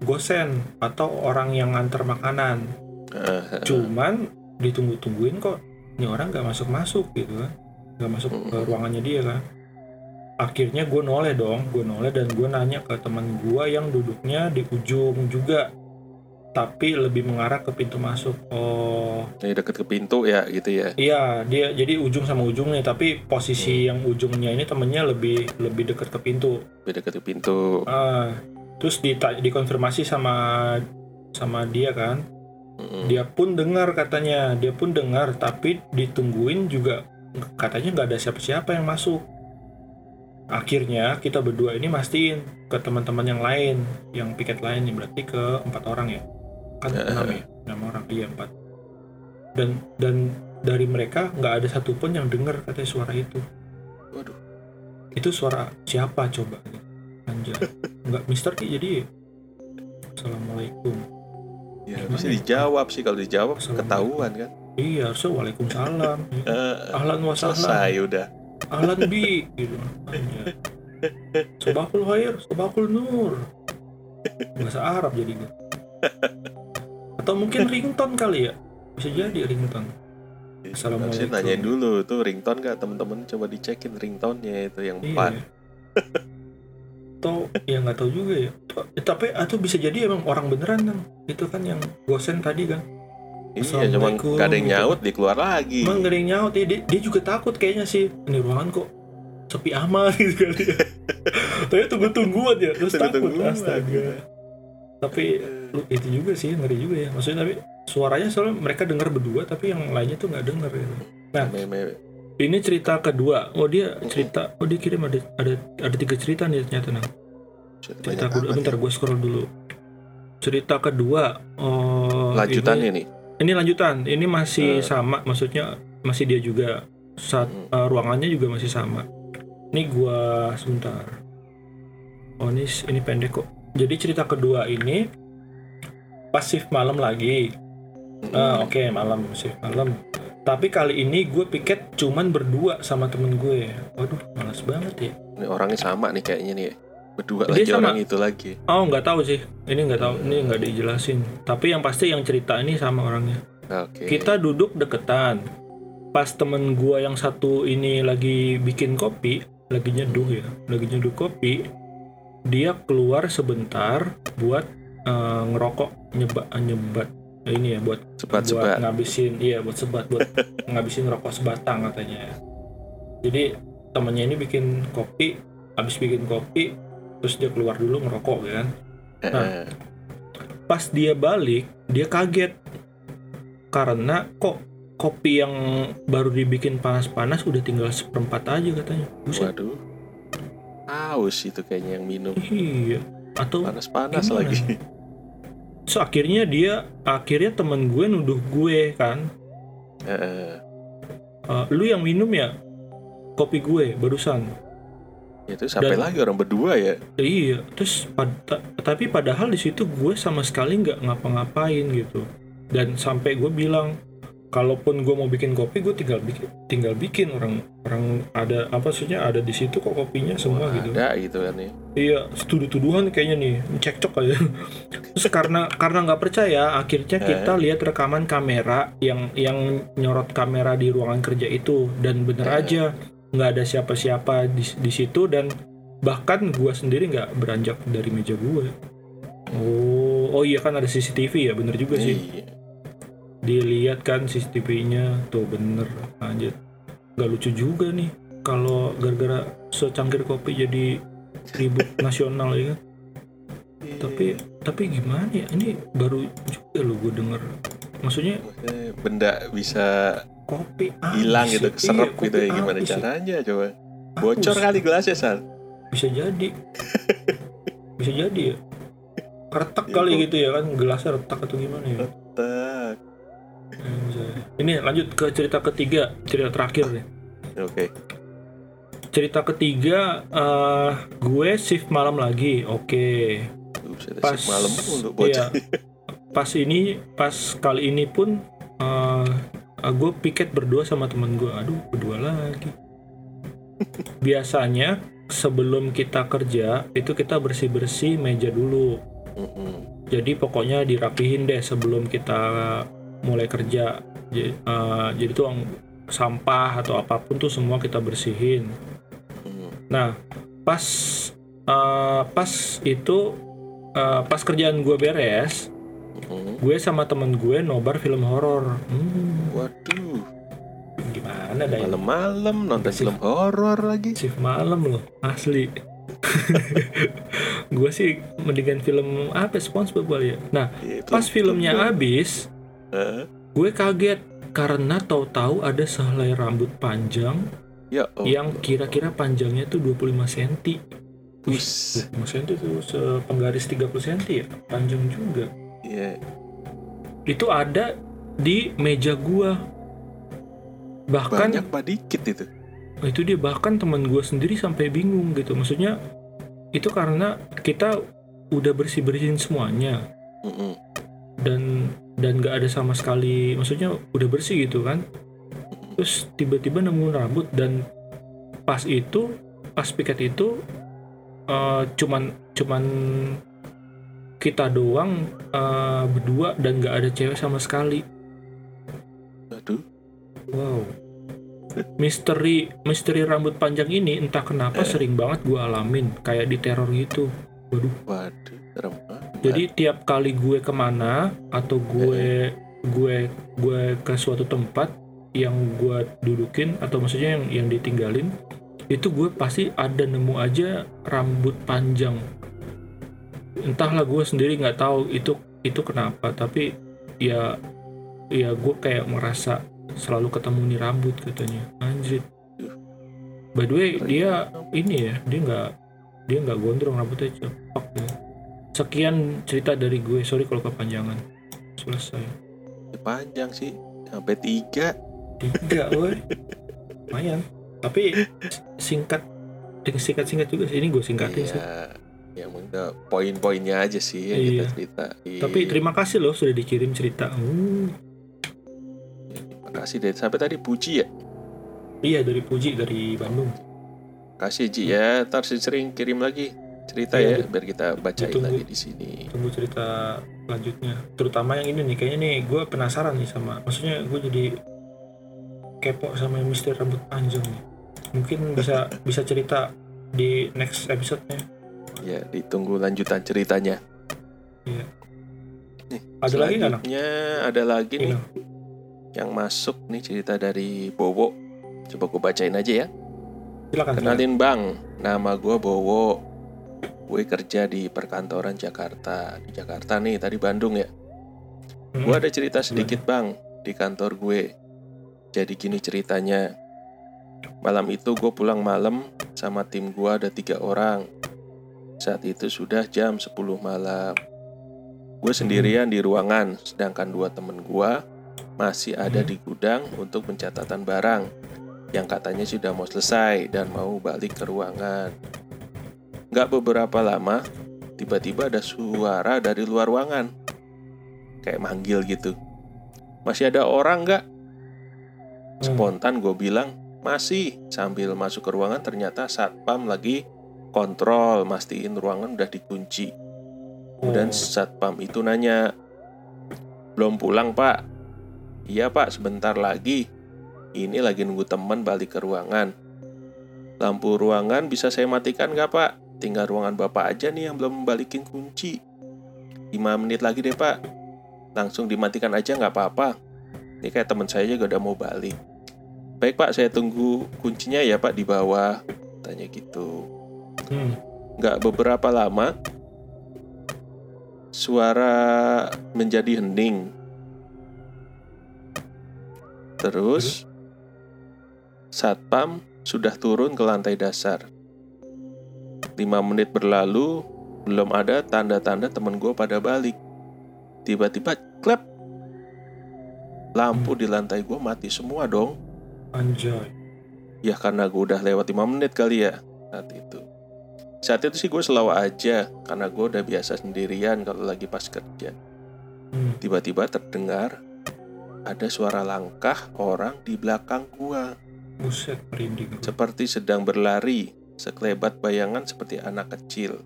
gosen atau orang yang nganter makanan. Eh, Cuman ditunggu-tungguin kok ini orang nggak masuk-masuk gitu kan. Nggak masuk ke ruangannya dia kan. Akhirnya gue noleh dong, gue noleh dan gue nanya ke teman gue yang duduknya di ujung juga. Tapi lebih mengarah ke pintu masuk. Oh, deket ke pintu ya gitu ya. Iya, dia jadi ujung sama ujung nih, tapi posisi yang ujungnya ini temennya lebih lebih dekat ke pintu. Lebih deket ke pintu. Ah, terus dita- dikonfirmasi sama sama dia kan, Hmm. dia pun dengar katanya, dia pun dengar, tapi ditungguin juga katanya nggak ada siapa-siapa yang masuk. Akhirnya kita berdua ini mastiin ke teman-teman yang lain, yang piket lain nih berarti ke empat orang ya, kan Eh. enam ya, enam orang iya empat. Dan dan dari mereka nggak ada satupun yang dengar katanya suara itu. Waduh. Itu suara siapa coba? Anjay, nggak Mister Ki jadi. Assalamualaikum. Ya, bisa dijawab sih kalau dijawab Assalamualaikum. ketahuan kan. Iya, harusnya waalaikumsalam. Eh, Ahlan wa sahlan. selesai udah. Ahlan bi gitu. Sobakul khair, sobakul nur. Bahasa Arab jadi gue. Atau mungkin ringtone kali ya? Bisa jadi ringtone. Assalamualaikum. Harusnya nanyain dulu tuh ringtone gak temen-temen coba dicekin ringtone-nya itu yang Iya. Atau ya nggak tahu juga ya. Eh, Tapi atau bisa jadi emang orang beneran kan. Itu kan yang gosen tadi kan. Iya, cuma gak ada yang gitu. nyaut dia keluar lagi. Emang gak ada yang nyaut ya. Dia, dia juga takut kayaknya sih. Ini ruangan kok sepi amat gitu kali ya. Tapi tunggu-tungguan ya. Terus takut. Tunggu-tungguan. Astaga. Tapi lu, itu juga sih ngeri juga ya. Maksudnya tapi suaranya soalnya mereka dengar berdua tapi yang lainnya tuh nggak denger gitu. Meme- Ini cerita kedua. Oh dia cerita. Oh dia kirim ada ada ada tiga cerita nih ternyata nang. Cerita kedua. Bentar gue scroll dulu. Cerita kedua. Oh Lanjutannya ini, nih. ini lanjutan. Ini masih Eh. sama. Maksudnya masih dia juga. Saat Hmm. eh, ruangannya juga masih sama. Ini gua sebentar. Oh ini ini pendek kok. Jadi cerita kedua ini pasif malam lagi. Ah, Hmm. Oke malam shift malam. Tapi kali ini gue piket cuman berdua sama temen gue. Waduh malas banget ya. Ini orangnya sama nih kayaknya nih. Berdua Dia lagi sama. orang itu lagi. Oh nggak tahu sih. Ini nggak tahu. Ini nggak dijelasin. Tapi yang pasti yang cerita ini sama orangnya. Oke. Kita duduk deketan. Pas temen gue yang satu ini lagi bikin kopi, lagi nyeduh ya, lagi nyeduh kopi, dia keluar sebentar buat eh, ngerokok nyebat nyebat Eh, ini ya buat buat sebat-sebat. ngabisin iya buat sebat buat ngabisin rokok sebatang katanya jadi temennya ini bikin kopi habis bikin kopi terus dia keluar dulu ngerokok kan Eh, pas dia balik dia kaget karena kok kopi yang baru dibikin panas-panas udah tinggal seperempat aja katanya buset Waduh. Aus itu kayaknya yang minum. iya atau Panas-panas lagi. So, akhirnya dia akhirnya temen gue nuduh gue kan Eh, "Eh, lu yang minum ya kopi gue barusan itu sampai Dan- lagi orang berdua ya. Iya, terus pad- ta- tapi padahal di situ gue sama sekali nggak ngapa-ngapain gitu. Dan sampai gue bilang, kalaupun gue mau bikin kopi, gue tinggal bikin, tinggal bikin orang orang ada apa maksudnya ada di situ kok kopinya semua Wah, gitu. Ada gitu kan ya. Iya, tuduh-tuduhan kayaknya nih, cekcok aja. Terus karena karena nggak percaya, akhirnya Eh. kita lihat rekaman kamera yang yang nyorot kamera di ruangan kerja itu dan bener Eh. aja nggak ada siapa-siapa di, di situ dan bahkan gua sendiri nggak beranjak dari meja gue. Oh, oh iya kan ada CCTV ya, bener juga sih. Iya. Dilihat kan CCTV-nya, tuh bener lanjut. Gak lucu juga nih kalau gara-gara secangkir kopi jadi ribut nasional ya kan. tapi tapi gimana ya ini baru juga lo gue denger maksudnya benda bisa kopi hilang gitu, ya. serap Iya, gitu ya gimana habis ya. caranya coba. Bocor kali gelasnya, Sal. bisa jadi bisa jadi ya retak Iya, kali kok. gitu ya kan gelasnya retak atau gimana ya Tak. Hmm, ini lanjut ke cerita ketiga cerita terakhir nih. Oke. cerita ketiga eh, gue shift malam lagi oke. Buset, pas malam mulu iya, bocah. pas ini pas kali ini pun eh, gue piket berdua sama teman gue. Aduh berdua lagi. Biasanya sebelum kita kerja itu kita bersih bersih meja dulu. Mm-mm. jadi pokoknya dirapihin deh sebelum kita mulai kerja jadi, eh, jadi tuh sampah atau apa pun tuh semua kita bersihin. Mm. nah pas eh, pas itu eh, pas kerjaan gue beres Mm. gue sama temen gue nobar film horor. Hmm, Waduh, gimana dah malam-malam nonton film horor lagi. shift malam loh asli. Gue sih mendingan film apa SpongeBob kali ya? Nah Itu- pas filmnya itu- habis Eh, gue kaget karena tahu-tahu ada sehelai rambut panjang ya oh. yang kira-kira panjangnya tuh 25 cm. Bus. 25 cm itu sepenggaris 30 cm ya, panjang juga. Iya. Itu ada di meja gua. Bahkan Banyak apa dikit itu? itu dia bahkan teman gua sendiri sampai bingung gitu. Maksudnya itu karena kita udah bersih-bersihin semuanya Mm-mm. dan dan nggak ada sama sekali maksudnya udah bersih gitu kan. Terus tiba-tiba nemu rambut dan pas itu pas piket itu eh, cuman cuman kita doang eh, berdua dan nggak ada cewek sama sekali. Aduh, wow. Misteri misteri rambut panjang ini entah kenapa Eh. sering banget gue alamin kayak di teror gitu. Waduh. Waduh, serem banget. Jadi tiap kali gue ke mana atau gue gue gue ke suatu tempat yang gue dudukin atau maksudnya yang yang ditinggalin itu gue pasti ada nemu aja rambut panjang. Entahlah gue sendiri nggak tahu itu itu kenapa tapi ya ya gue kayak merasa selalu ketemu nih rambut katanya anjir. By the way dia ini ya dia nggak dia nggak gondrong rambutnya cepak ya. Sekian cerita dari gue, sorry kalau kepanjangan. Selesai. panjang sih, sampai tiga. Tiga, woi. Lumayan. Tapi singkat, singkat singkat juga sih. Ini gue singkatin sih. Iya. Ya mungkin poin-poinnya aja sih yang Iya. kita cerita. Iya. Tapi terima kasih loh sudah dikirim cerita. Uh, Terima kasih deh. Sampai tadi puji ya. iya dari Puji dari Bandung. Kasih Ji ya. Ntar sering kirim lagi cerita Iya, ya biar kita bacain ditunggu. lagi di sini. Tunggu cerita selanjutnya. Terutama yang ini nih, kayaknya nih gue penasaran nih sama. Maksudnya gue jadi kepo sama yang misteri rambut panjang nih. Mungkin bisa bisa cerita di next episode-nya. Ya, ditunggu lanjutan ceritanya. Iya. Nih, Ada lagi nggak, selanjutnya ada lagi nih Iya. yang masuk nih cerita dari Bowo. Coba gue bacain aja ya. Silakan. silakan. Kenalin Bang, nama gue Bowo. Gue kerja di perkantoran Jakarta. Di Jakarta nih, tadi Bandung ya. Hmm. Gue ada cerita sedikit Bang di kantor gue. Jadi gini ceritanya. Malam itu gue pulang malam sama tim gue ada tiga orang. Saat itu sudah jam 10 malam. Gue sendirian di ruangan, sedangkan dua temen gue masih ada di gudang untuk pencatatan barang yang katanya sudah mau selesai dan mau balik ke ruangan. Gak beberapa lama, tiba-tiba ada suara dari luar ruangan. Kayak manggil gitu. Masih ada orang? Hmm. Spontan gue bilang, masih. Sambil masuk ke ruangan ternyata satpam lagi kontrol, mastiin ruangan udah dikunci. Kemudian Oh. satpam itu nanya, belum pulang pak? Iya pak, sebentar lagi. Ini lagi nunggu teman balik ke ruangan. Lampu ruangan bisa saya matikan nggak pak? Tinggal ruangan bapak aja nih yang belum balikin kunci. 5 menit lagi deh pak. Langsung dimatikan aja nggak apa-apa. Ini kayak teman saya juga udah mau balik. Baik pak, saya tunggu kuncinya ya pak di bawah. Tanya gitu. Hmm. Nggak beberapa lama, suara menjadi hening. Terus satpam sudah turun ke lantai dasar. Lima menit berlalu, belum ada tanda-tanda temen gue pada balik. Tiba-tiba klep. Lampu di lantai gue mati semua dong. Anjay. Ya karena gue udah lewat 5 menit kali ya saat itu. Saat itu sih gue selalu aja karena gue udah biasa sendirian kalau lagi pas kerja. Hmm. Tiba-tiba terdengar ada suara langkah orang di belakang gua Buset, merinding. seperti sedang berlari, sekelebat bayangan seperti anak kecil.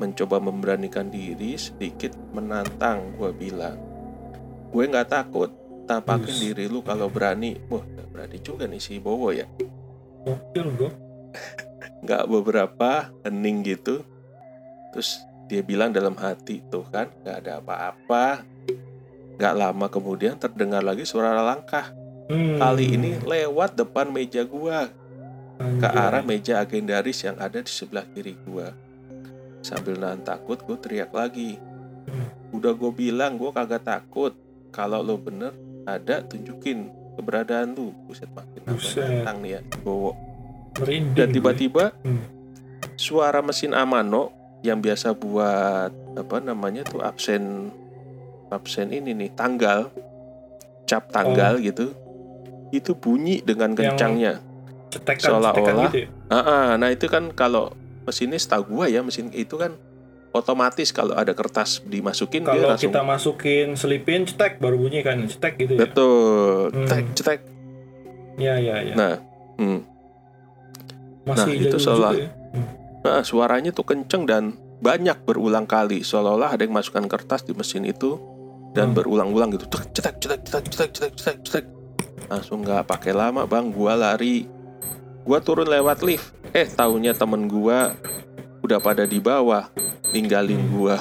Mencoba memberanikan diri sedikit menantang gua bilang. Gue nggak takut, tampakin Bus. diri lu kalau berani. Wah, nggak berani juga nih si Bowo ya. Gokil gue. nggak beberapa hening gitu terus dia bilang dalam hati tuh kan nggak ada apa-apa nggak lama kemudian terdengar lagi suara langkah Hmm. kali ini lewat depan meja gua ke arah meja agendaris yang ada di sebelah kiri gua. Sambil nahan takut gue teriak lagi. Udah gue bilang gue kagak takut. Kalau lo bener ada tunjukin keberadaan lu. Buset makin nantang nih ya Bowo. Dan tiba-tiba Hmm. suara mesin Amano yang biasa buat apa namanya tuh absen absen ini nih tanggal cap tanggal gitu itu bunyi dengan Yang kencangnya cetekan, seolah-olah- gitu ya. Ah, ah, nah itu kan kalau mesinnya setahu gua ya mesin itu kan otomatis kalau ada kertas dimasukin dia Kalau langsung kita masukin selipin cetek baru bunyi kan cetek gitu ya. betul Hmm. cetek cetek Ya ya ya. nah hmm. Masih nah, itu seolah- ya. Nah, suaranya tuh kenceng dan banyak berulang kali seolah-olah ada yang masukkan kertas di mesin itu dan Hmm. berulang-ulang gitu Tek, cetek cetek cetek cetek cetek cetek cetek langsung nggak pakai lama bang gua lari gua turun lewat lift eh taunya temen gua udah pada di bawah ninggalin gua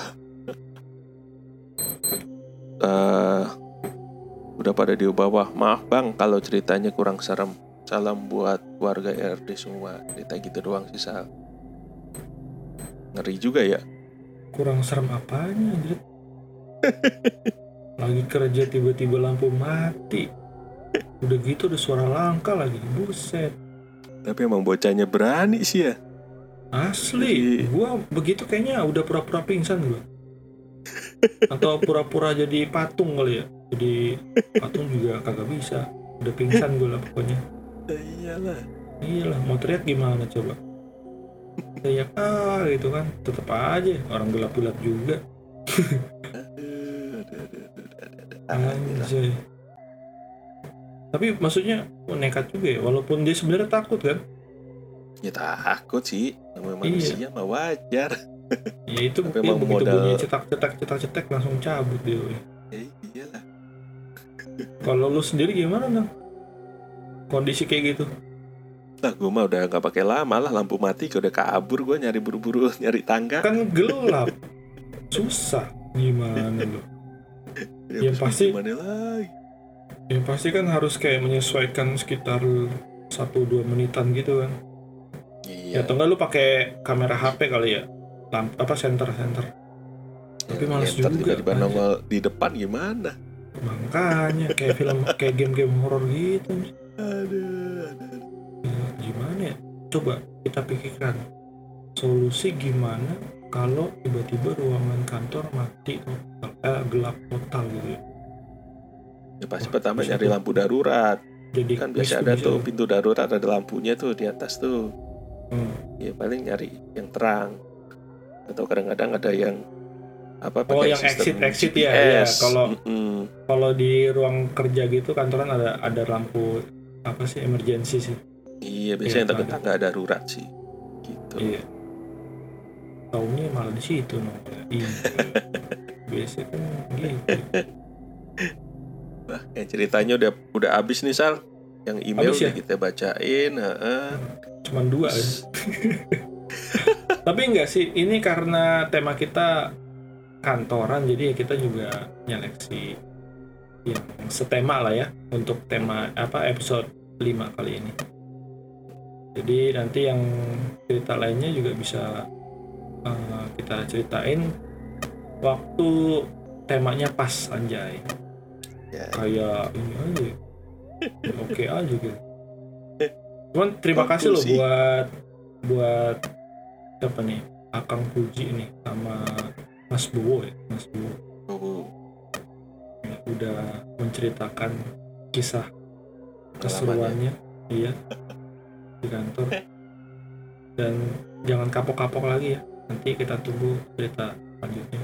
Eh, udah pada di bawah maaf bang kalau ceritanya kurang serem salam buat warga RD semua cerita gitu doang sih Sal ngeri juga ya Kurang serem apanya anjir. Lagi kerja tiba-tiba lampu mati. Udah gitu ada suara langka lagi. Buset. Tapi emang bocahnya berani sih ya Asli, Jadi- gua begitu kayaknya udah pura-pura pingsan gua. Atau pura-pura jadi patung kali ya. Jadi patung juga kagak bisa. Udah pingsan gua lah pokoknya. iyalah Iyalah, mau teriak gimana coba? Teriak ah gitu kan, tetep aja orang gelap-gelap juga. Anjay. Tapi maksudnya oh, nekat juga ya, walaupun dia sebenarnya takut kan? ya takut sih namanya Iya. manusia mah wajar Ya itu Tapi emang begitu modal- bunyi cetak cetak cetak cetak langsung cabut dia. ya iyalah Kalau lu sendiri gimana nang? Kondisi kayak gitu? lah gue mah udah nggak pakai lama lah lampu mati gue udah kabur gue nyari buru-buru nyari tangga Kan gelap, susah. Gimana lu? ya, yang pasti- gimana lagi Yang pasti kan harus kayak menyesuaikan sekitar 1-2 menitan gitu kan. Ya iya atau enggak lu pakai kamera HP kali ya? Lamp, apa center center. Tapi males ntar juga, tiba-tiba anjir. nongol di depan gimana Makanya kayak film kayak game-game horor gitu. aduh, aduh. Ya, gimana ya? Coba kita pikirkan solusi gimana kalau tiba-tiba ruangan kantor mati total, eh, gelap total gitu ya. Ya pasti pertama nyari lampu darurat Jadi kan biasa ada bisa tuh pintu darurat ada lampunya tuh di atas tuh Hmm. ya paling nyari yang terang atau kadang-kadang ada yang apa Oh, yang exit- exit ya, iya. Kalau- Mm-mm. Kalau di ruang kerja gitu kantoran ada ada lampu apa sih emergency sih. iya biasanya Iya, yang tengah-tengah ada darurat sih gitu Iya. Taunya malah di situ no. Iya. Biasanya kan gitu. Wah, yang ceritanya udah udah habis nih Sal yang email ya? kita bacain heeh. Cuman dua kan. Tapi enggak sih, ini karena tema kita kantoran jadi ya kita juga nyeleksi yang setema lah ya untuk tema apa episode 5 kali ini. Jadi nanti yang cerita lainnya juga bisa uh, kita ceritain waktu temanya pas anjay Ya, kayak ini aja. Ya, oke aja gitu. Cuman terima kasih loh buat buat apa nih? Akang Puji nih sama Mas Bowo ya Mas Bowo oh, yang udah menceritakan kisah keseruannya. Iya. Di kantor. Dan jangan kapok-kapok lagi ya. Nanti kita tunggu cerita selanjutnya.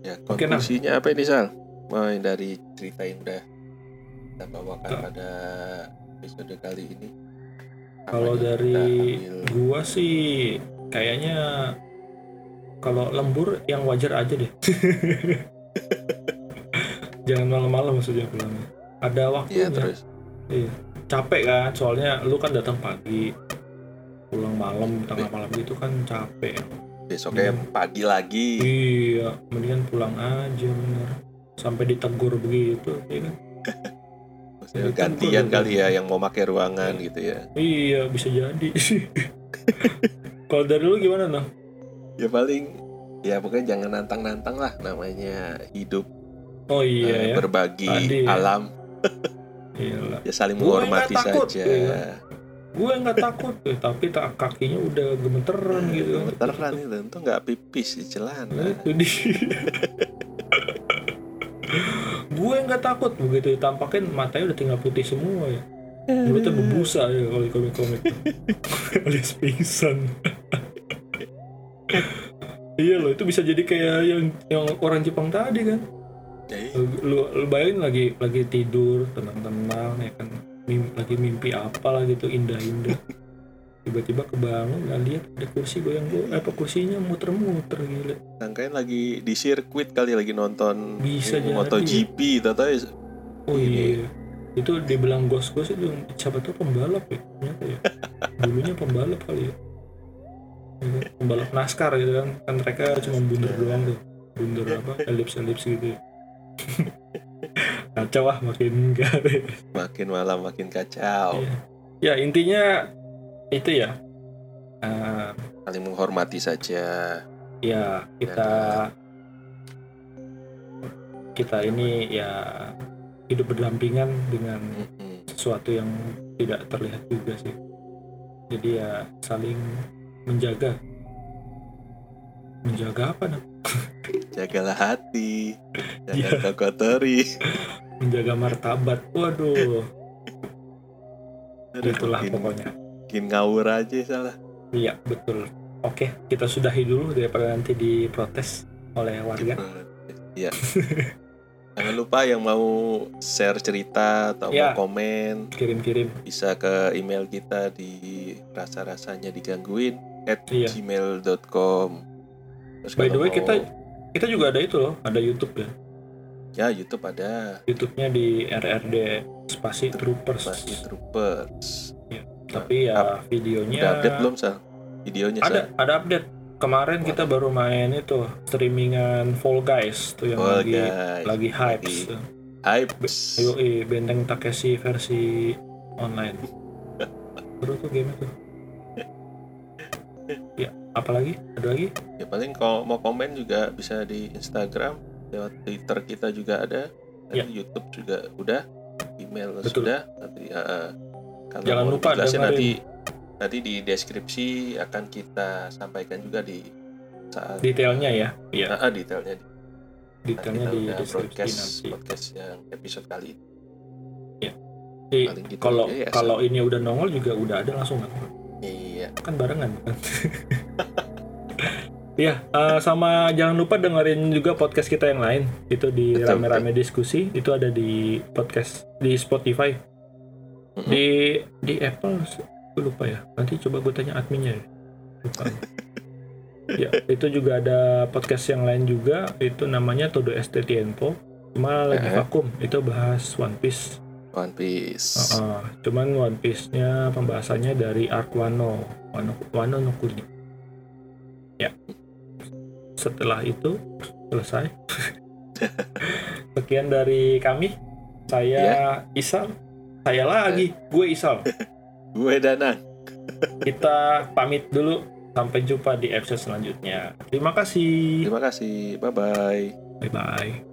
Ya Oke, Nam. konklusinya apa ini Sal? Dari cerita yang udah kita bawakan Ka- pada episode kali ini. Kalau dari gua sih kayaknya kalau lembur yang wajar aja deh. Jangan malam-malam maksudnya pulangnya. Ada ya waktunya. terus Capek kan, soalnya lu kan datang pagi, pulang malam, tengah malam gitu kan capek. besoknya Hmm. pagi lagi. Iya, mendingan pulang aja bener. Sampai ditegur begitu, ya kan? Itu gantian kali ya yang mau pakai ruangan gitu ya. Iya, bisa jadi. kalau dari lu gimana, noh? Ya paling ya pokoknya jangan nantang-nantang lah namanya hidup Oh eh, iya ya. berbagi Tadi ya. alam Iya ya saling menghormati takut, saja. iya. gue nggak takut eh, tapi tak kakinya udah gemeteran gitu kan Gemeteran itu tentu nggak pipis di celana. itu di gue nggak takut. Begitu ditampakin matanya udah tinggal putih semua ya. Mulutnya berbusa ya kalau di komik-komik. Alias pingsan. Iya loh itu bisa jadi kayak yang yang orang Jepang tadi kan? Eh, lu, lu bayangin lagi lagi tidur tenang-tenang ya kan? Mimpi, lagi mimpi apa lah gitu indah-indah tiba-tiba kebangun nggak lihat ada kursi goyang goyang apa kursinya? Muter-muter gila. Sangkain lagi di sirkuit kali lagi nonton Bisa jadi. MotoGP tau ya. Oh iya. Itu dibilang gos-gos itu siapa tuh pembalap ya ternyata ya. Dulunya pembalap kali ya. Ya pembalap naskar gitu kan. Kan mereka cuma bunder doang tuh. Bunder apa elips elips gitu ya. Kacau ah makin makin malam makin kacau. Iya. Ya intinya itu ya. Eh, Saling menghormati saja. ya kita kita ini ya hidup berdampingan dengan sesuatu yang tidak terlihat juga sih. Jadi ya saling menjaga. Menjaga apa nak? Jagalah hati, Iya. jangan kau kotori. Menjaga martabat. Waduh, Aduh, itulah pokoknya. Makin ngawur aja salah. Iya betul. Oke, kita sudahi dulu daripada nanti diprotes oleh warga. Iya. Jangan lupa yang mau share cerita atau Iya. mau komen Kirim-kirim. bisa ke email kita di rasa-rasanya digangguin at Iya. gmail.com Terus By the way mau- kita kita juga ada itu loh, ada YouTube ya. ya YouTube ada YouTube-nya di RRD Spasi Troopers. Troopers Tapi ya videonya udah update belum sal videonya Ada, sal ada update. Kemarin kita baru main itu streamingan Fall Guys tuh yang Fall lagi Guys. lagi hype. Eh, Benteng Takeshi versi online. Seru tuh game itu. Ya, apalagi? Ada lagi? ya paling kalau mau komen juga bisa di Instagram lewat Twitter kita juga ada Ya. Nanti YouTube juga udah email Betul. sudah nanti ya, eh, kalau Jangan lupa dengerin. nanti nanti di deskripsi akan kita sampaikan juga di saat Detailnya ya. Iya, Ah, ah, detailnya di detailnya di deskripsi broadcast nanti. podcast yang episode kali ini Jadi, paling gitu kalau ya, kalau ini udah nongol juga udah ada langsung kan? iya kan barengan kan Iya, eh, sama jangan lupa dengerin juga podcast kita yang lain. Itu di rame-rame diskusi. Itu ada di podcast di Spotify. Di di Apple, gue lupa ya. Nanti coba gue tanya adminnya. ya. Lupa. ya, itu juga ada podcast yang lain juga. Itu namanya Todo ST Tiempo. Cuma lagi Eh. vakum. Itu bahas One Piece. One Piece Uh-uh. Cuman One Piece-nya pembahasannya dari Arc Wano, Wano, Wano no Kuni. Ya. Setelah itu selesai. Sekian dari kami. Saya Isal. Saya lagi, gue Isal. gue Danang Kita pamit dulu. Sampai jumpa di episode selanjutnya. Terima kasih. Terima kasih. Bye bye. Bye bye.